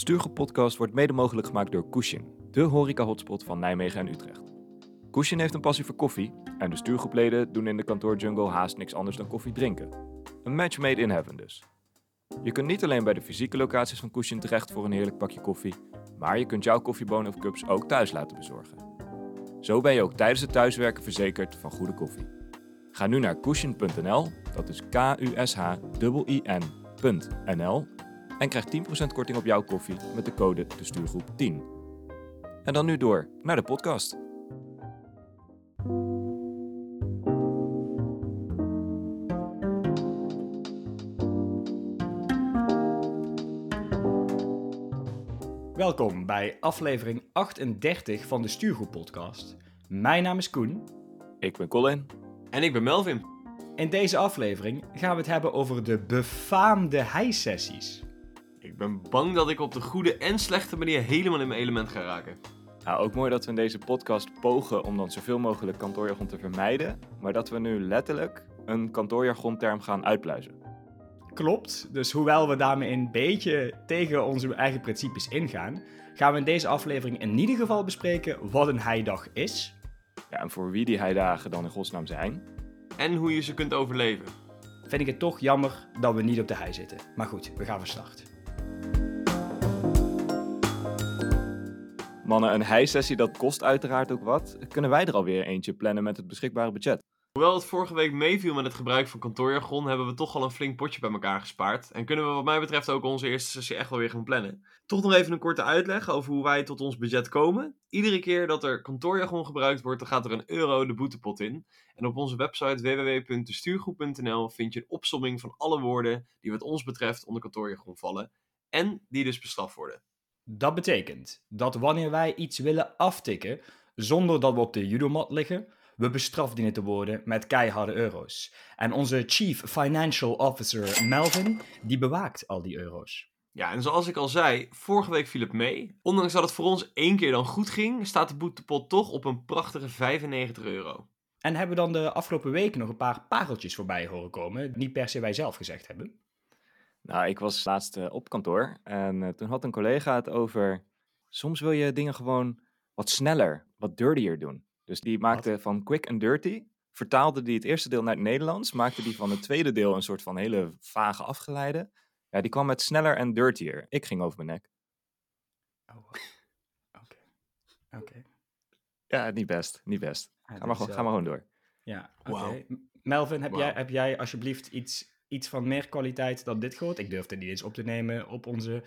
Stuurgroep Podcast wordt mede mogelijk gemaakt door Kushin, de horeca-hotspot van Nijmegen en Utrecht. Kushin heeft een passie voor koffie en de stuurgroepleden doen in de kantoorjungle haast niks anders dan koffie drinken. Een match made in heaven dus. Je kunt niet alleen bij de fysieke locaties van Kushin terecht voor een heerlijk pakje koffie, maar je kunt jouw koffiebonen of cups ook thuis laten bezorgen. Zo ben je ook tijdens het thuiswerken verzekerd van goede koffie. Ga nu naar kushin.nl, dat is K-U-S-H-I-N.nl en krijg 10% korting op jouw koffie met de code de stuurgroep 10. En dan nu door naar de podcast. Welkom bij aflevering 38 van de Stuurgroep Podcast. Mijn naam is Koen. Ik ben Colin. En ik ben Melvin. In deze aflevering gaan we het hebben over de befaamde hijsessies. Ik ben bang dat ik op de goede en slechte manier helemaal in mijn element ga raken. Nou, ook mooi dat we in deze podcast pogen om dan zoveel mogelijk kantoorjargon te vermijden, maar dat we nu letterlijk een kantoorjargonterm gaan uitpluizen. Klopt, dus hoewel we daarmee een beetje tegen onze eigen principes ingaan, gaan we in deze aflevering in ieder geval bespreken wat een heidag is. Ja, en voor wie die heidagen dan in godsnaam zijn. En hoe je ze kunt overleven. Vind ik het toch jammer dat we niet op de hei zitten. Maar goed, we gaan van start. Mannen, een heisessie dat kost uiteraard ook wat. Kunnen wij er alweer eentje plannen met het beschikbare budget? Hoewel het vorige week meeviel met het gebruik van kantoorjargon, hebben we toch al een flink potje bij elkaar gespaard. En kunnen we wat mij betreft ook onze eerste sessie echt wel weer gaan plannen. Toch nog even een korte uitleg over hoe wij tot ons budget komen. Iedere keer dat er kantoorjargon gebruikt wordt, dan gaat er een euro de boetepot in. En op onze website www.destuurgroep.nl vind je een opsomming van alle woorden die wat ons betreft onder kantoorjargon vallen. En die dus bestraft worden. Dat betekent dat wanneer wij iets willen aftikken zonder dat we op de judomat liggen, we bestraft dienen te worden met keiharde euro's. En onze Chief Financial Officer Melvin, die bewaakt al die euro's. Ja, en zoals ik al zei, vorige week viel het mee. Ondanks dat het voor ons één keer dan goed ging, staat de boetepot toch op een prachtige 95 euro. En hebben we dan de afgelopen weken nog een paar pareltjes voorbij horen komen, die niet per se wij zelf gezegd hebben. Nou, ik was laatst eh, op kantoor en eh, toen had een collega het over... Soms wil je dingen gewoon wat sneller, wat dirtier doen. Dus die maakte van quick and dirty, vertaalde die het eerste deel naar het Nederlands, maakte die van het tweede deel een soort van hele vage afgeleide. Ja, die kwam met sneller en dirtier. Ik ging over mijn nek. Oh, oké. Oké. Ja, niet best, niet best. Ja, Ga maar, gewoon, ga maar gewoon door. Ja, oké. Wauw. Melvin, heb, jij, heb jij alsjeblieft iets, iets van meer kwaliteit dan dit gehoord? Ik durfde niet eens op te nemen op onze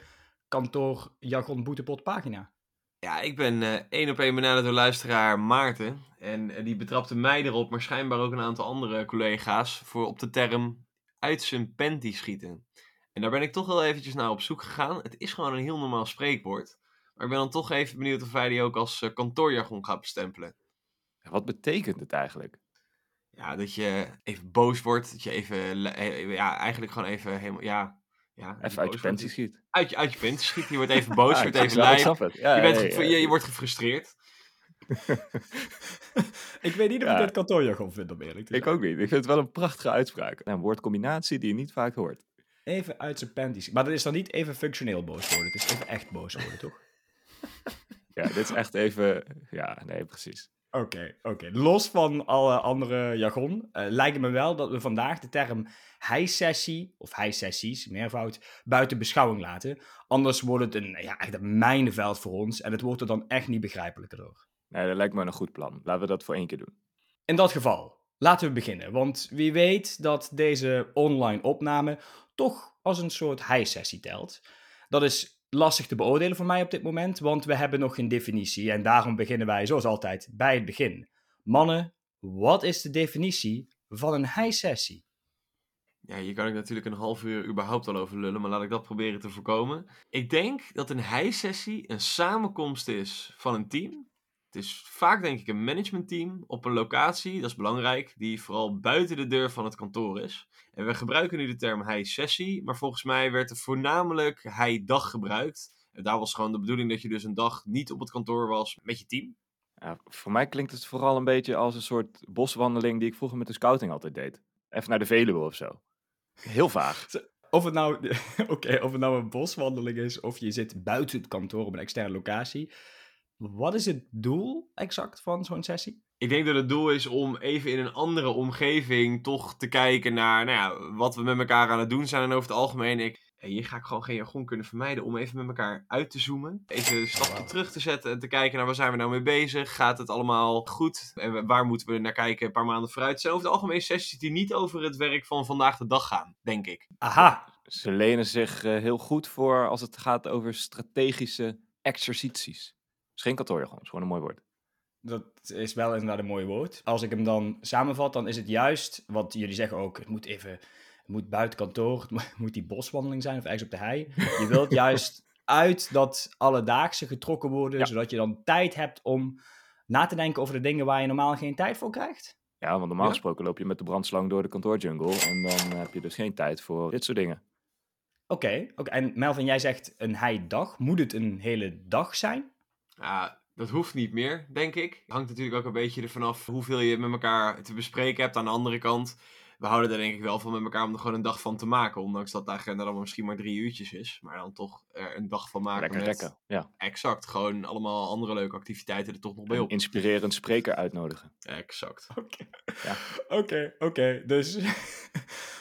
kantoor jargon boetepot pagina. Ja, ik ben eh, één op één benaderd door luisteraar Maarten. En eh, die betrapte mij erop, maar schijnbaar ook een aantal andere collega's, voor op de term uit zijn panty schieten. En daar ben ik toch wel eventjes naar op zoek gegaan. Het is gewoon een heel normaal spreekwoord. Maar ik ben dan toch even benieuwd of hij die ook als eh, kantoorjargon gaat bestempelen. Wat betekent het eigenlijk? Ja, dat je even boos wordt. Dat je even, le- eh, ja, eigenlijk gewoon even helemaal, ja... ja Even uit je wordt. schiet. Uit je, uit je panty schiet. Je wordt even boos, je wordt ik even ik. Ja, Je, bent ja. je, je wordt gefrustreerd. Ik weet niet of Ja. ik dit kantoorjargon vind, om eerlijk te Ik zijn. ook niet. Ik vind het wel een prachtige uitspraak. Een woordcombinatie die je niet vaak hoort. Even uit zijn panties. Maar dat is dan niet even functioneel boos worden. Het is even echt boos worden, toch? Ja, dit is echt even... Ja, nee, precies. Oké, oké. Los van alle andere jargon, eh, lijkt me wel dat we vandaag de term hijsessie, of hijsessies, meervoud, buiten beschouwing laten. Anders wordt het een, ja, echt een mijnenveld voor ons en het wordt er dan echt niet begrijpelijker door. Nee, dat lijkt me een goed plan. Laten we dat voor één keer doen. In dat geval, laten we beginnen. Want wie weet dat deze online opname toch als een soort hijsessie telt. Dat is lastig te beoordelen voor mij op dit moment, want we hebben nog geen definitie. En daarom beginnen wij zoals altijd bij het begin. Mannen, wat is de definitie van een hijsessie? Ja, hier kan ik natuurlijk een half uur überhaupt al over lullen, maar laat ik dat proberen te voorkomen. Ik denk dat een hijsessie een samenkomst is van een team. Het is vaak denk ik een managementteam op een locatie, dat is belangrijk, die vooral buiten de deur van het kantoor is. En we gebruiken nu de term hijsessie, maar volgens mij werd er voornamelijk hijdag gebruikt. En daar was gewoon de bedoeling dat je dus een dag niet op het kantoor was met je team. Ja, voor mij klinkt het vooral een beetje als een soort boswandeling die ik vroeger met de scouting altijd deed. Even naar de Veluwe of zo. Heel vaag. of het nou, oké, of het nou een boswandeling is of je zit buiten het kantoor op een externe locatie. Wat is het doel exact van zo'n sessie? Ik denk dat het doel is om even in een andere omgeving toch te kijken naar nou ja, wat we met elkaar aan het doen zijn. En over het algemeen, ik, hier ga ik gewoon geen jargon kunnen vermijden om even met elkaar uit te zoomen. Even een stapje terug te zetten en te kijken naar waar zijn we nou mee bezig. Gaat het allemaal goed? En waar moeten we naar kijken een paar maanden vooruit? Het zijn over het algemeen sessies die niet over het werk van vandaag de dag gaan, denk ik. Aha, Ze lenen zich eh, heel goed voor als het gaat over strategische exercities. Het is geen kantoorjargon, het is gewoon een mooi woord. dat is wel inderdaad een mooi woord. Als ik hem dan samenvat, dan is het juist wat jullie zeggen ook. Het moet even, het moet buiten kantoor, het mo- moet die boswandeling zijn of ergens op de hei. Je wilt juist uit dat alledaagse getrokken worden, Ja. zodat je dan tijd hebt om na te denken over de dingen waar je normaal geen tijd voor krijgt. Ja, want normaal Ja. gesproken loop je met de brandslang door de kantoorjungle en dan heb je dus geen tijd voor dit soort dingen. Oké, oké. en Melvin, jij zegt een heidag. Moet het een hele dag zijn? Ja, dat hoeft niet meer, denk ik. Hangt natuurlijk ook een beetje ervan af hoeveel je met elkaar te bespreken hebt. Aan de andere kant, we houden er denk ik wel van met elkaar om er gewoon een dag van te maken. Ondanks dat de agenda dan misschien maar drie uurtjes is. Maar dan toch er een dag van maken Lekker met... rekken. Ja. Exact, gewoon allemaal andere leuke activiteiten er toch nog bij Een op. inspirerend spreker uitnodigen. Exact. Oké, Ja. oké, oké. Dus,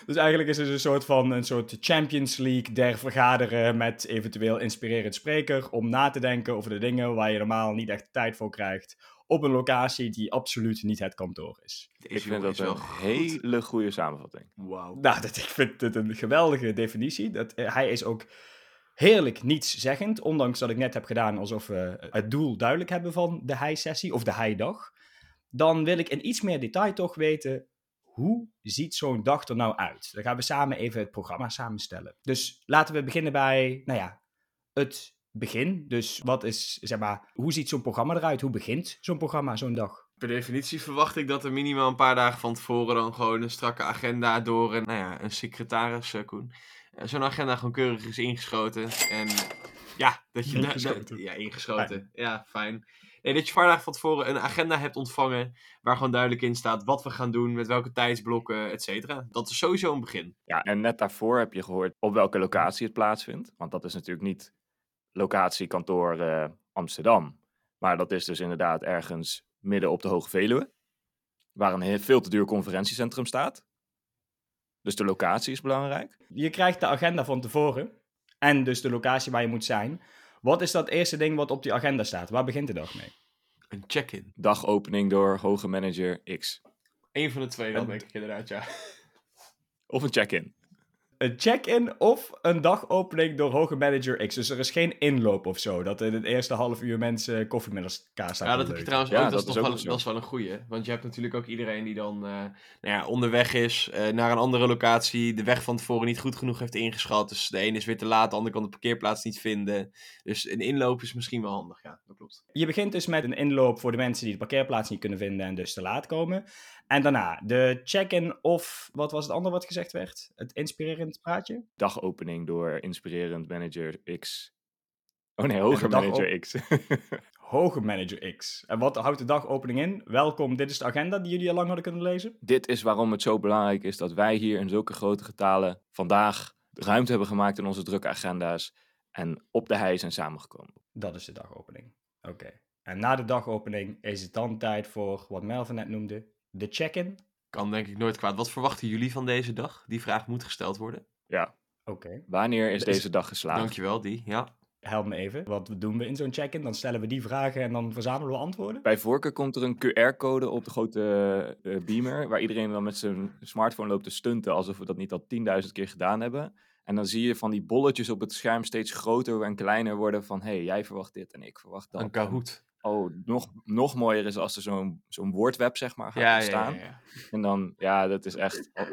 dus eigenlijk is het een soort van een soort Champions League der vergaderen met eventueel inspirerend spreker om na te denken over de dingen waar je normaal niet echt tijd voor krijgt op een locatie die absoluut niet het kantoor is. Deze Ik vind dat een goed. hele goede samenvatting. Wauw. Nou, dat, ik vind het een geweldige definitie. Dat, eh, hij is ook heerlijk nietszeggend, ondanks dat ik net heb gedaan alsof we het doel duidelijk hebben van de hij-sessie of de hij-dag. Dan wil ik in iets meer detail toch weten, hoe ziet zo'n dag er nou uit? Dan gaan we samen even het programma samenstellen. Dus laten we beginnen bij, nou ja, het begin. Dus wat is, zeg maar, hoe ziet zo'n programma eruit? Hoe begint zo'n programma, zo'n dag? Per definitie verwacht ik dat er minimaal een paar dagen van tevoren dan gewoon een strakke agenda door een, nou ja, een secretaris, eh, Koen. Eh, Zo'n agenda gewoon keurig is ingeschoten. En ja, dat je... Ingeschoten. ja, ingeschoten. Ja, fijn. Nee, dat je een dagen van tevoren een agenda hebt ontvangen waar gewoon duidelijk in staat wat we gaan doen, met welke tijdsblokken, et cetera. Dat is sowieso een begin. Ja, en net daarvoor heb je gehoord op welke locatie het plaatsvindt. Want dat is natuurlijk niet locatie kantoor eh, Amsterdam. Maar dat is dus inderdaad ergens midden op de Hoge Veluwe. Waar een heel, veel te duur conferentiecentrum staat. Dus de locatie is belangrijk. Je krijgt de agenda van tevoren en dus de locatie waar je moet zijn. Wat is dat eerste ding wat op die agenda staat? Waar begint de dag mee? Een check-in. Dagopening door hoge manager X. Eén van de twee, dan Een- denk ik inderdaad, ja. Of een check-in. Een check-in of een dagopening door hoge manager X. Dus er is geen inloop of zo. Dat in het eerste half uur mensen koffie met elkaar staan. Ja, dat heb je trouwens Ja, ook. Dat, dat is, ook wel, zo. dat is wel een goeie. Want je hebt natuurlijk ook iedereen die dan eh, nou ja, onderweg is eh, naar een andere locatie. De weg van tevoren niet goed genoeg heeft ingeschat. Dus de ene is weer te laat, de ander kan de parkeerplaats niet vinden. Dus een inloop is misschien wel handig. Ja, dat klopt. Je begint dus met een inloop voor de mensen die de parkeerplaats niet kunnen vinden en dus te laat komen. En daarna de check-in of, wat was het andere wat gezegd werd? Het inspirerend praatje? Dagopening door inspirerend manager X. Oh nee, hoger dag manager X. Hoge manager X. En wat houdt de dagopening in? Welkom, dit is de agenda die jullie al lang hadden kunnen lezen. Dit is waarom het zo belangrijk is dat wij hier in zulke grote getalen vandaag ruimte hebben gemaakt in onze drukke agenda's en op de hei zijn samengekomen. Dat is de dagopening. Oké. En na de dagopening is het dan tijd voor wat Melvin net noemde, de check-in. Kan denk ik nooit kwaad. Wat verwachten jullie van deze dag? Die vraag moet gesteld worden. Ja, Oké. wanneer is is- deze dag geslaagd? Dankjewel, die. Ja. Help me even. Wat doen we in zo'n check-in? Dan stellen we die vragen en dan verzamelen we antwoorden? Bij voorkeur komt er een QR-code op de grote eh, beamer, waar iedereen dan met zijn smartphone loopt te stunten, alsof we dat niet al 10.000 keer gedaan hebben. En dan zie je van die bolletjes op het scherm steeds groter en kleiner worden van, hé, hey, jij verwacht dit en ik verwacht dat. Een Kahoot. Oh, nog, nog mooier is als er zo'n zo'n woordweb, zeg maar, gaat Ja, ja, ontstaan. ja, ja. En dan, ja, dat is echt... oh.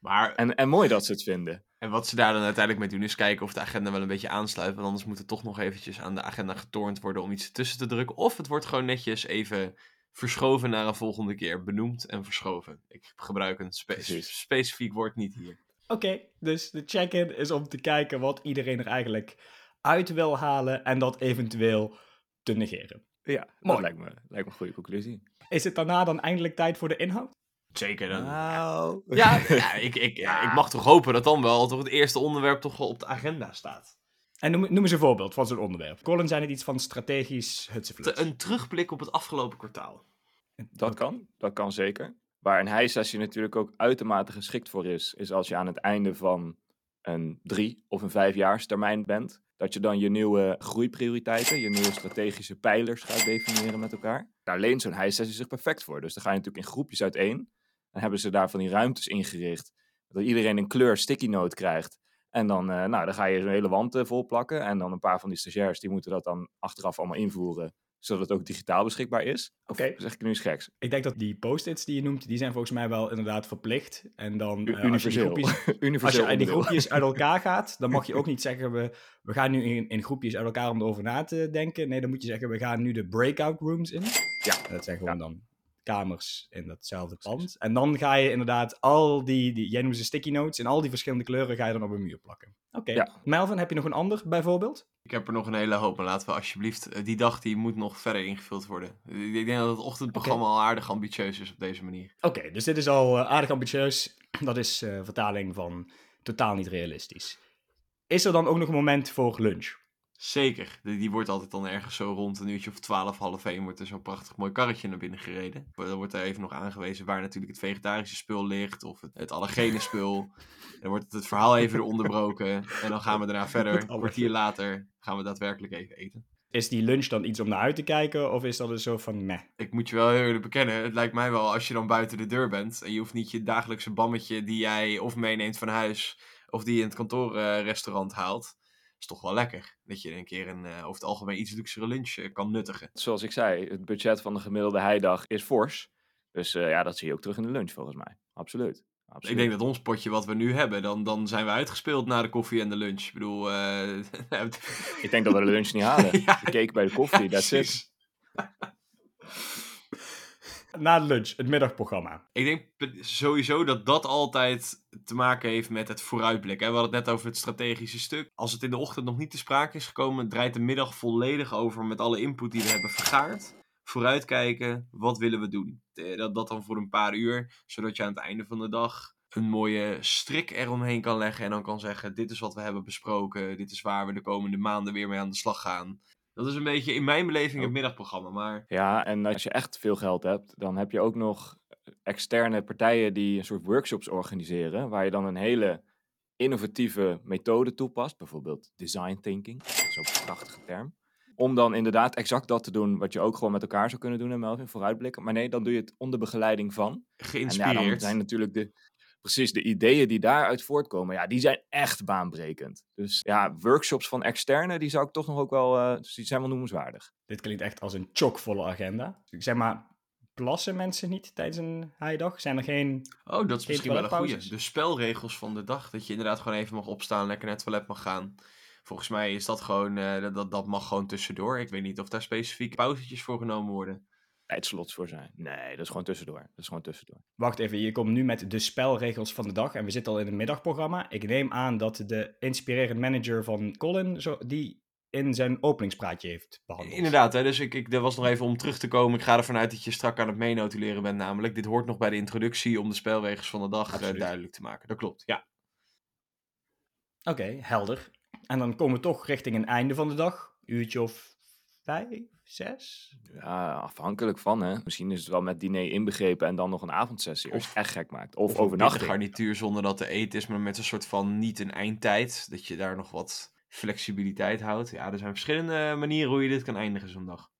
Maar En, en mooi dat ze het vinden. En wat ze daar dan uiteindelijk mee doen is kijken of de agenda wel een beetje aansluit. Want anders moet er toch nog eventjes aan de agenda getornd worden om iets tussen te drukken. Of het wordt gewoon netjes even verschoven naar een volgende keer. Benoemd en verschoven. Ik gebruik een spe- Precies. specifiek woord niet hier. Oké, dus de check-in is om te kijken wat iedereen er eigenlijk uit wil halen en dat eventueel te negeren. Ja, Mooi. dat lijkt me, lijkt me een goede conclusie. Is het daarna dan eindelijk tijd voor de inhoud? Zeker. Dan, Nou... ja, ja, ik, ik, ja, ik mag toch hopen dat dan wel toch het eerste onderwerp toch wel op de agenda staat. En noem, noem eens een voorbeeld van zo'n onderwerp. Colin zei het iets van strategisch hutseflits. Te- Een terugblik op het afgelopen kwartaal. Dat kan, dat kan zeker. Waar een high-sessie natuurlijk ook uitermate geschikt voor is, is als je aan het einde van een drie- of een vijfjaarstermijn bent, dat je dan je nieuwe groeiprioriteiten, je nieuwe strategische pijlers gaat definiëren met elkaar. Daar leent zo'n high-sessie zich perfect voor. Dus dan ga je natuurlijk in groepjes uiteen. Dan hebben ze daar van die ruimtes ingericht, dat iedereen een kleur sticky note krijgt. En dan, eh, nou, dan ga je zo'n hele wand eh, vol plakken. En dan een paar van die stagiairs, die moeten dat dan achteraf allemaal invoeren, zodat het ook digitaal beschikbaar is. Oké. zeg ik nu iets geks? Ik denk dat die post-its die je noemt, die zijn volgens mij wel inderdaad verplicht. En dan U- eh, als je die universeel. groepjes, als universeel je in die groepjes uit elkaar gaat, dan mag je ook niet zeggen we, we gaan nu in, in groepjes uit elkaar om erover na te denken. Nee, dan moet je zeggen we gaan nu de breakout rooms in. Ja. Dat zijn gewoon dan kamers in datzelfde pand. En dan ga je inderdaad al die, die jij noemt ze sticky notes, in al die verschillende kleuren ga je dan op een muur plakken. Oké. Ja. Melvin, heb je nog een ander bijvoorbeeld? Ik heb er nog een hele hoop, maar laten we alsjeblieft... eh, Die dag die moet nog verder ingevuld worden. Ik denk dat het ochtendprogramma al aardig ambitieus is op deze manier. Oké, dus dit is al eh, aardig ambitieus. Dat is eh, vertaling van totaal niet realistisch. Is er dan ook nog een moment voor lunch? Zeker. Die, die wordt altijd dan ergens zo rond een uurtje of twaalf, half één, wordt er zo'n prachtig mooi karretje naar binnen gereden. Dan wordt er even nog aangewezen waar natuurlijk het vegetarische spul ligt, of het, het allergene spul. Dan wordt het, verhaal even onderbroken. En dan gaan we daarna verder, een kwartier later, gaan we daadwerkelijk even eten. Is die lunch dan iets om naar uit te kijken? Of is dat een soort van meh? Ik moet je wel heel eerlijk bekennen, het lijkt mij wel als je dan buiten de deur bent en je hoeft niet je dagelijkse bammetje die jij of meeneemt van huis of die je in het kantoorrestaurant haalt. Is toch wel lekker. Dat je een keer een over het algemeen iets luxere lunch eh, kan nuttigen. Zoals ik zei, het budget van de gemiddelde heidag is fors. Dus eh, ja, dat zie je ook terug in de lunch volgens mij. Absoluut. Absoluut. Ik denk dat ons potje wat we nu hebben, dan, dan zijn we uitgespeeld na de koffie en de lunch. Ik bedoel, eh, Ik denk dat we de lunch niet halen. Ja. De cake bij de koffie, that's it. precies. Na de lunch, het middagprogramma. Ik denk sowieso dat dat altijd te maken heeft met het vooruitblikken. hè. We hadden het net over het strategische stuk. Als het in de ochtend nog niet te sprake is gekomen, draait de middag volledig over met alle input die we hebben vergaard. Vooruitkijken, wat willen we doen? Eh, Dat, dat dan voor een paar uur, zodat je aan het einde van de dag een mooie strik eromheen kan leggen. En dan kan zeggen, dit is wat we hebben besproken. Dit is waar we de komende maanden weer mee aan de slag gaan. Dat is een beetje in mijn beleving het Oh. middagprogramma. Maar Ja, en als je echt veel geld hebt, dan heb je ook nog externe partijen die een soort workshops organiseren, waar je dan een hele innovatieve methode toepast, bijvoorbeeld design thinking, dat is ook een prachtige term. Om dan inderdaad exact dat te doen wat je ook gewoon met elkaar zou kunnen doen en Melvin, vooruitblikken. Maar nee, dan doe je het onder begeleiding van. En ja, geïnspireerd. dan zijn natuurlijk de, precies de ideeën die daaruit voortkomen, ja, die zijn echt baanbrekend. Dus ja, workshops van externe, die zou ik toch nog ook wel, eh, dus die zijn wel noemenswaardig. Dit klinkt echt als een chockvolle agenda. Zeg maar, plassen mensen niet tijdens een heidag? Zijn er geen... Oh, dat is misschien wel een goede. De spelregels van de dag. Dat je inderdaad gewoon even mag opstaan, lekker naar het toilet mag gaan. Volgens mij is dat gewoon, eh, dat- dat, dat mag gewoon tussendoor. Ik weet niet of daar specifieke pauzetjes voor genomen worden. Tijdslots voor zijn. Nee, dat is gewoon tussendoor. Dat is gewoon tussendoor. Wacht even, je komt nu met de spelregels van de dag en we zitten al in het middagprogramma. Ik neem aan dat de inspirerend manager van Colin zo, die in zijn openingspraatje heeft behandeld. Inderdaad, hè, dus ik, ik, dat was nog even om terug te komen. Ik ga ervan uit dat je strak aan het meenotuleren bent namelijk. Dit hoort nog bij de introductie om de spelregels van de dag eh, duidelijk te maken. Dat klopt, ja. Oké, helder. En dan komen we toch richting een einde van de dag. Uurtje of vijf, zes? Ja, afhankelijk van, hè. Misschien is het wel met diner inbegrepen en dan nog een avondsessie. Of- echt gek maakt. Of, Of overnachting. een garnituur zonder dat te eten is, maar met een soort van niet een eindtijd. Dat je daar nog wat flexibiliteit houdt. Ja, er zijn verschillende manieren hoe je dit kan eindigen zo'n dag.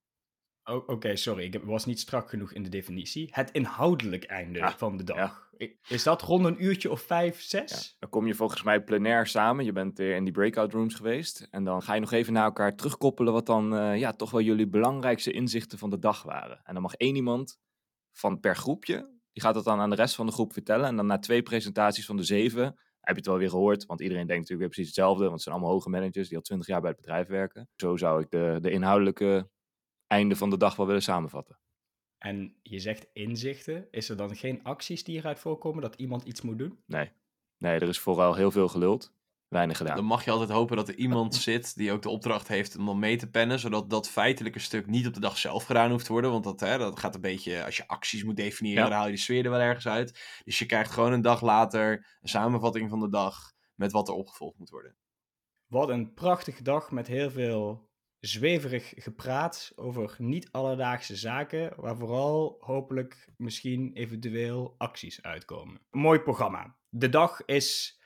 O- Oké, sorry, ik was niet strak genoeg in de definitie. Het inhoudelijk einde Ja, van de dag. Is dat rond een uurtje of vijf, zes? Ja, dan kom je volgens mij plenair samen. Je bent weer in die breakout rooms geweest. En dan ga je nog even naar elkaar terugkoppelen wat dan eh, ja, toch wel jullie belangrijkste inzichten van de dag waren. En dan mag één iemand van per groepje, die gaat dat dan aan de rest van de groep vertellen. En dan na twee presentaties van de zeven, heb je het wel weer gehoord. Want iedereen denkt natuurlijk weer precies hetzelfde. Want het zijn allemaal hoge managers die al twintig jaar bij het bedrijf werken. Zo zou ik de, de inhoudelijke einde van de dag wel willen samenvatten. En je zegt inzichten. Is er dan geen acties die eruit voorkomen dat iemand iets moet doen? Nee. Nee, er is vooral heel veel geluld. weinig gedaan. Dan mag je altijd hopen dat er iemand zit die ook de opdracht heeft om dan mee te pennen, zodat dat feitelijke stuk niet op de dag zelf gedaan hoeft te worden. Want dat, hè, dat gaat een beetje, als je acties moet definiëren, Ja. dan haal je de sfeer er wel ergens uit. Dus je krijgt gewoon een dag later een samenvatting van de dag met wat er opgevolgd moet worden. Wat een prachtige dag met heel veel zweverig gepraat over niet alledaagse zaken, waar vooral hopelijk misschien eventueel acties uitkomen. Een mooi programma. De dag is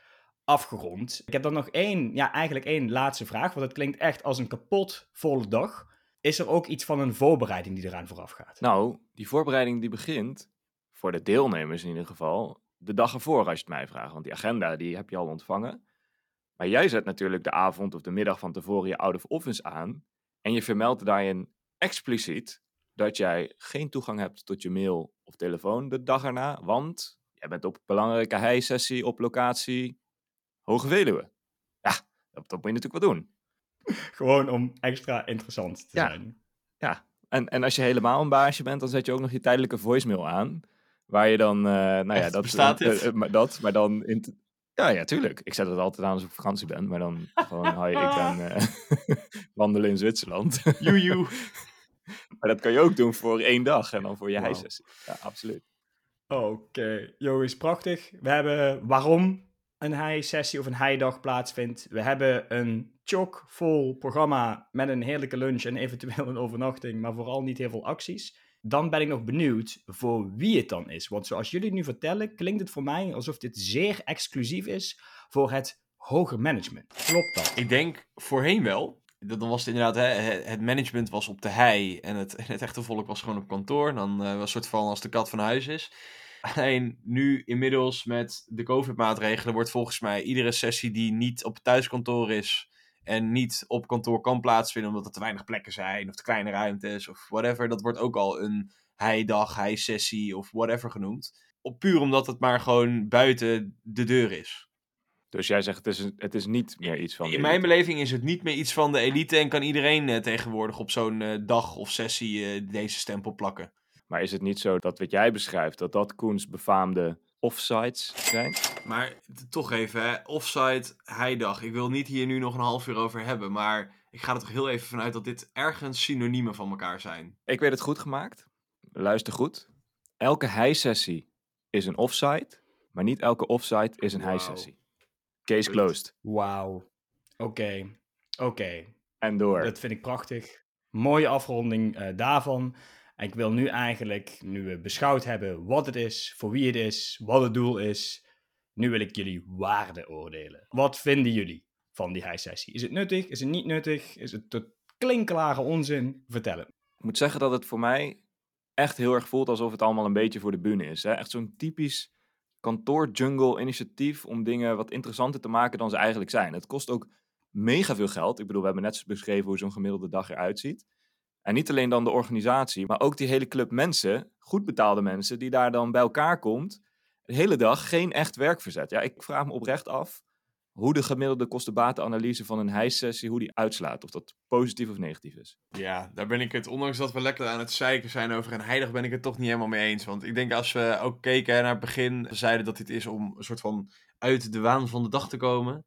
afgerond. Ik heb dan nog één, ja eigenlijk één laatste vraag, want het klinkt echt als een kapot volle dag. Is er ook iets van een voorbereiding die eraan vooraf gaat? Nou, die voorbereiding die begint, voor de deelnemers in ieder geval, de dag ervoor als je het mij vraagt. Want die agenda die heb je al ontvangen. Maar jij zet natuurlijk de avond of de middag van tevoren je out of office aan. En je vermeldt daarin expliciet dat jij geen toegang hebt tot je mail of telefoon de dag erna. Want jij bent op een belangrijke hei-sessie op locatie Hoge Veluwe. Ja, dat, dat moet je natuurlijk wel doen. Gewoon om extra interessant te Ja. zijn. En, en als je helemaal een baasje bent, dan zet je ook nog je tijdelijke voicemail aan. Waar je dan, eh, nou ja, dat, Bestaat eh, eh, maar dat, maar dan in. Ja, ja, tuurlijk. Ik zet het altijd aan als ik op vakantie ben, maar dan gewoon, hi, ik ben eh, wandelen in Zwitserland. Joejoe. maar dat kan je ook doen voor één dag en dan voor je Wauw. hijsessie. Ja, absoluut. Oké, jongens, prachtig. We hebben waarom een high-sessie of een high-dag plaatsvindt. We hebben een chock-vol programma met een heerlijke lunch en eventueel een overnachting, maar vooral niet heel veel acties. Dan ben ik nog benieuwd voor wie het dan is. Want zoals jullie het nu vertellen, klinkt het voor mij alsof dit zeer exclusief is voor het hoger management. Klopt dat? Ik denk voorheen wel. Dan was het inderdaad, hè, het- management was op de hei en het, het echte volk was gewoon op kantoor. Dan eh, was het soort van als de kat van huis is. Alleen nu inmiddels met de COVID-maatregelen wordt volgens mij iedere sessie die niet op het thuiskantoor is en niet op kantoor kan plaatsvinden omdat er te weinig plekken zijn of te kleine ruimtes of whatever, dat wordt ook al een heidag, heisessie of whatever genoemd. Op, puur omdat het maar gewoon buiten de deur is. Dus jij zegt, het is, het is niet meer iets van... de In mijn elite. beleving is het niet meer iets van de elite en kan iedereen eh, tegenwoordig op zo'n eh, dag of sessie eh, deze stempel plakken. Maar is het niet zo dat wat jij beschrijft, dat dat Koens befaamde offsites zijn? Maar toch even, hè. offside, heidag. Ik wil niet hier nu nog een half uur over hebben, maar ik ga er toch heel even vanuit dat dit ergens synoniemen van elkaar zijn. Ik weet het goed gemaakt. Luister goed. Elke high-sessie is een offsite, maar niet elke offsite is een high-sessie. Case closed. Wauw. Oké, oké. En door. Dat vind ik prachtig. Mooie afronding eh, daarvan. En ik wil nu eigenlijk, nu we beschouwd hebben wat het is, voor wie het is, wat het doel is, nu wil ik jullie waarde oordelen. Wat vinden jullie van die high-sessie? Is het nuttig? Is het niet nuttig? Is het tot klinklare onzin? Vertel het. Ik moet zeggen dat het voor mij echt heel erg voelt alsof het allemaal een beetje voor de bühne is. Hè? Echt zo'n typisch kantoor-jungle initiatief om dingen wat interessanter te maken dan ze eigenlijk zijn. Het kost ook mega veel geld. Ik bedoel, we hebben net beschreven hoe zo'n gemiddelde dag eruit ziet. En niet alleen dan de organisatie, maar ook die hele club mensen, goed betaalde mensen, die daar dan bij elkaar komt, de hele dag geen echt werk verzet. Ja, ik vraag me oprecht af hoe de gemiddelde kostenbatenanalyse van een hijssessie, hoe die uitslaat. Of dat positief of negatief is. Ja, daar ben ik het, ondanks dat we lekker aan het zeiken zijn over een heilig, ben ik het toch niet helemaal mee eens. Want ik denk als we ook keken naar het begin, zeiden dat dit is om een soort van uit de waan van de dag te komen.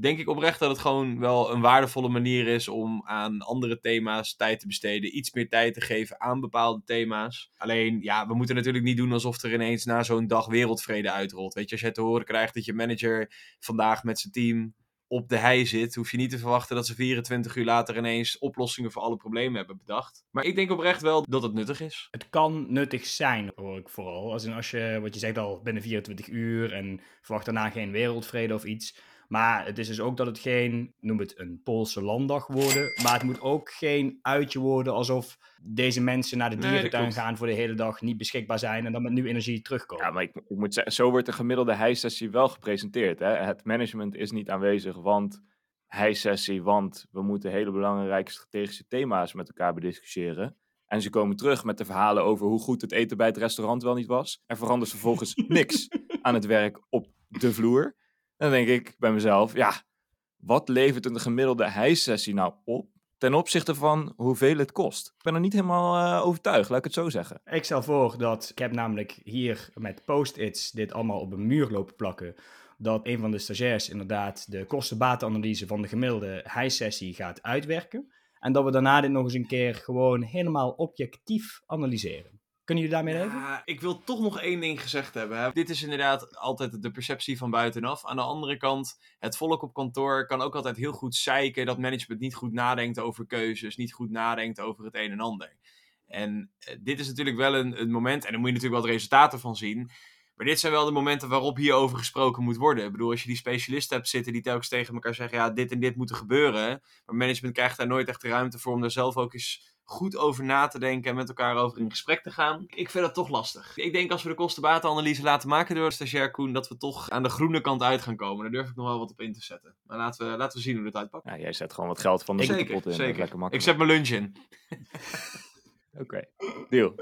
Denk ik oprecht dat het gewoon wel een waardevolle manier is om aan andere thema's tijd te besteden. Iets meer tijd te geven aan bepaalde thema's. Alleen, ja, we moeten natuurlijk niet doen alsof er ineens na zo'n dag wereldvrede uitrolt. Weet je, als je te horen krijgt dat je manager vandaag met zijn team op de hei zit, hoef je niet te verwachten dat ze 24 uur later ineens oplossingen voor alle problemen hebben bedacht. Maar ik denk oprecht wel dat het nuttig is. Het kan nuttig zijn, hoor ik vooral. Als, als je, wat je zegt al, binnen 24 uur en verwacht daarna geen wereldvrede of iets. Maar het is dus ook dat het geen, noem het een Poolse landdag worden. Maar het moet ook geen uitje worden alsof deze mensen naar de dierentuin gaan voor de hele dag, niet beschikbaar zijn en dan met nu energie terugkomen. Ja, maar ik, ik moet zeggen, zo wordt de gemiddelde hijsessie wel gepresenteerd. Hè? Het management is niet aanwezig, want hijsessie, want we moeten hele belangrijke strategische thema's met elkaar bediscussiëren. En ze komen terug met de verhalen over hoe goed het eten bij het restaurant wel niet was. Er verandert vervolgens niks aan het werk op de vloer. Dan denk ik bij mezelf, ja, wat levert een gemiddelde hijsessie nou op ten opzichte van hoeveel het kost? Ik ben er niet helemaal eh, overtuigd, laat ik het zo zeggen. Ik stel voor dat, ik heb namelijk hier met post-its dit allemaal op een muur lopen plakken. dat een van de stagiairs inderdaad de kostenbatenanalyse van de gemiddelde high-sessie gaat uitwerken. En dat we daarna dit nog eens een keer gewoon helemaal objectief analyseren. Kunnen jullie daarmee leven? Ja, ik wil toch nog één ding gezegd hebben. Hè. Dit is inderdaad altijd de perceptie van buitenaf. Aan de andere kant, het volk op kantoor kan ook altijd heel goed zeiken dat management niet goed nadenkt over keuzes, niet goed nadenkt over het een en ander. En eh, dit is natuurlijk wel een, een moment, en daar moet je natuurlijk wel de resultaten van zien. Maar dit zijn wel de momenten waarop hierover gesproken moet worden. Ik bedoel, als je die specialisten hebt zitten die telkens tegen elkaar zeggen: ja, dit en dit moet er gebeuren. Maar management krijgt daar nooit echt de ruimte voor om daar zelf ook eens goed over na te denken en met elkaar over in gesprek te gaan. Ik vind dat toch lastig. Ik denk als we de kostenbatenanalyse laten maken door stagiair Koen, dat we toch aan de groene kant uit gaan komen. Daar durf ik nog wel wat op in te zetten. Maar laten we, laten we zien hoe dit uitpakt. Ja, jij zet gewoon wat geld van de pot in. zeker. Lekker makkelijk. Ik zet mijn lunch in. Oké, deal.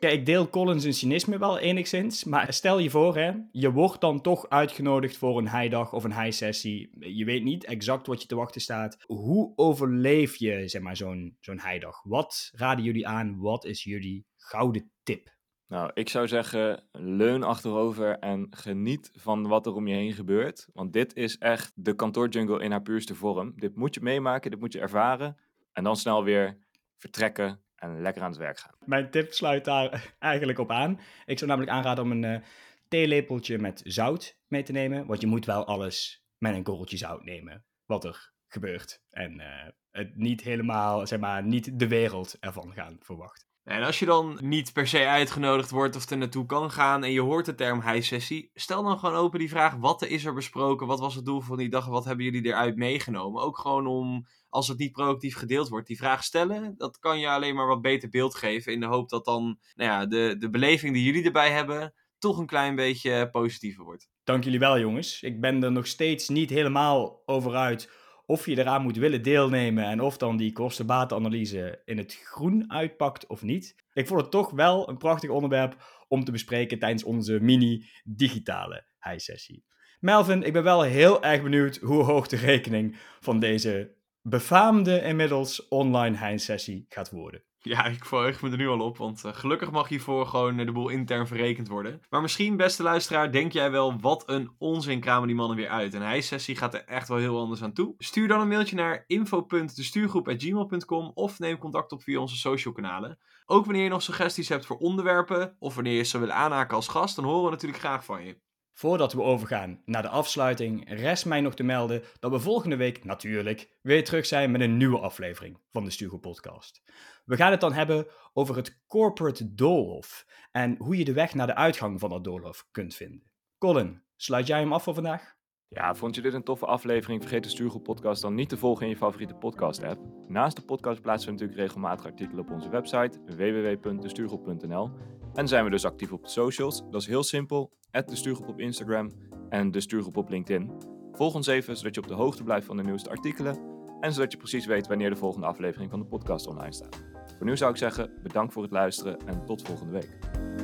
Kijk, ik deel Collins cynisme wel enigszins, maar stel je voor, hè, je wordt dan toch uitgenodigd voor een heidag of een high-sessie. Je weet niet exact wat je te wachten staat. Hoe overleef je, zeg maar, zo'n zo'n heidag? Wat raden jullie aan? Wat is jullie gouden tip? Nou, ik zou zeggen, leun achterover en geniet van wat er om je heen gebeurt. Want dit is echt de kantoorjungle in haar puurste vorm. Dit moet je meemaken, dit moet je ervaren. En dan snel weer vertrekken en lekker aan het werk gaan. Mijn tip sluit daar eigenlijk op aan. Ik zou namelijk aanraden om een eh, theelepeltje met zout mee te nemen. Want je moet wel alles met een korreltje zout nemen. Wat er gebeurt. En eh, het niet helemaal, zeg maar, niet de wereld ervan gaan verwachten. En als je dan niet per se uitgenodigd wordt of er naartoe kan gaan en je hoort de term high sessie, stel dan gewoon open die vraag: wat is er besproken? Wat was het doel van die dag? Wat hebben jullie eruit meegenomen? Ook gewoon om, als het niet proactief gedeeld wordt, die vraag stellen. Dat kan je alleen maar wat beter beeld geven in de hoop dat dan nou ja, de, de beleving die jullie erbij hebben toch een klein beetje positiever wordt. Dank jullie wel, jongens. Ik ben er nog steeds niet helemaal over uit of je eraan moet willen deelnemen en of dan die kosten-batenanalyse in het groen uitpakt of niet. Ik vond het toch wel een prachtig onderwerp om te bespreken tijdens onze mini-digitale high-sessie. Melvin, ik ben wel heel erg benieuwd hoe hoog de rekening van deze befaamde inmiddels online high-sessie gaat worden. Ja, ik verheug me er nu al op, want uh, gelukkig mag hiervoor gewoon uh, de boel intern verrekend worden. Maar misschien, beste luisteraar, denk jij wel, wat een onzin kramen die mannen weer uit. Een hijsessie gaat er echt wel heel anders aan toe. Stuur dan een mailtje naar info.destuurgroep.gmail.com of neem contact op via onze social kanalen. Ook wanneer je nog suggesties hebt voor onderwerpen, of wanneer je ze wil aanhaken als gast, dan horen we natuurlijk graag van je. Voordat we overgaan naar de afsluiting, rest mij nog te melden dat we volgende week natuurlijk weer terug zijn met een nieuwe aflevering van de Stugo Podcast. We gaan het dan hebben over het corporate doolhof en hoe je de weg naar de uitgang van dat doolhof kunt vinden. Colin, sluit jij hem af voor vandaag? Ja, vond je dit een toffe aflevering? Vergeet de Stuurgroep podcast dan niet te volgen in je favoriete podcast app. Naast de podcast plaatsen we natuurlijk regelmatig artikelen op onze website www.destuurgroep.nl en zijn we dus actief op de socials. Dat is heel simpel, de Stuurgroep op Instagram en de Stuurgroep op LinkedIn. Volg ons even, zodat je op de hoogte blijft van de nieuwste artikelen en zodat je precies weet wanneer de volgende aflevering van de podcast online staat. Voor nu zou ik zeggen, bedankt voor het luisteren en tot volgende week.